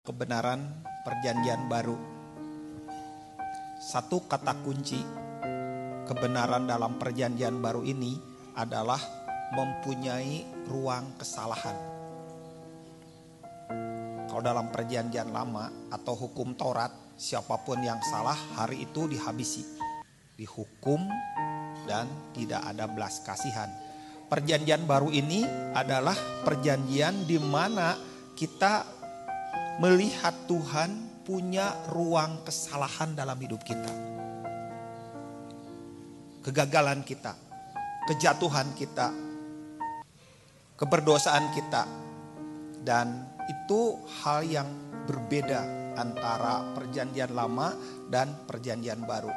kebenaran perjanjian baru. Satu kata kunci kebenaran dalam perjanjian baru ini adalah mempunyai ruang kesalahan. Kalau dalam perjanjian lama atau hukum Taurat, siapa pun yang salah hari itu dihabisi, dihukum dan tidak ada belas kasihan. Perjanjian baru ini adalah perjanjian di mana kita melihat Tuhan punya ruang kesalahan dalam hidup kita. Kegagalan kita, kejatuhan kita, keberdosaan kita. Dan itu hal yang berbeda antara perjanjian lama dan perjanjian baru.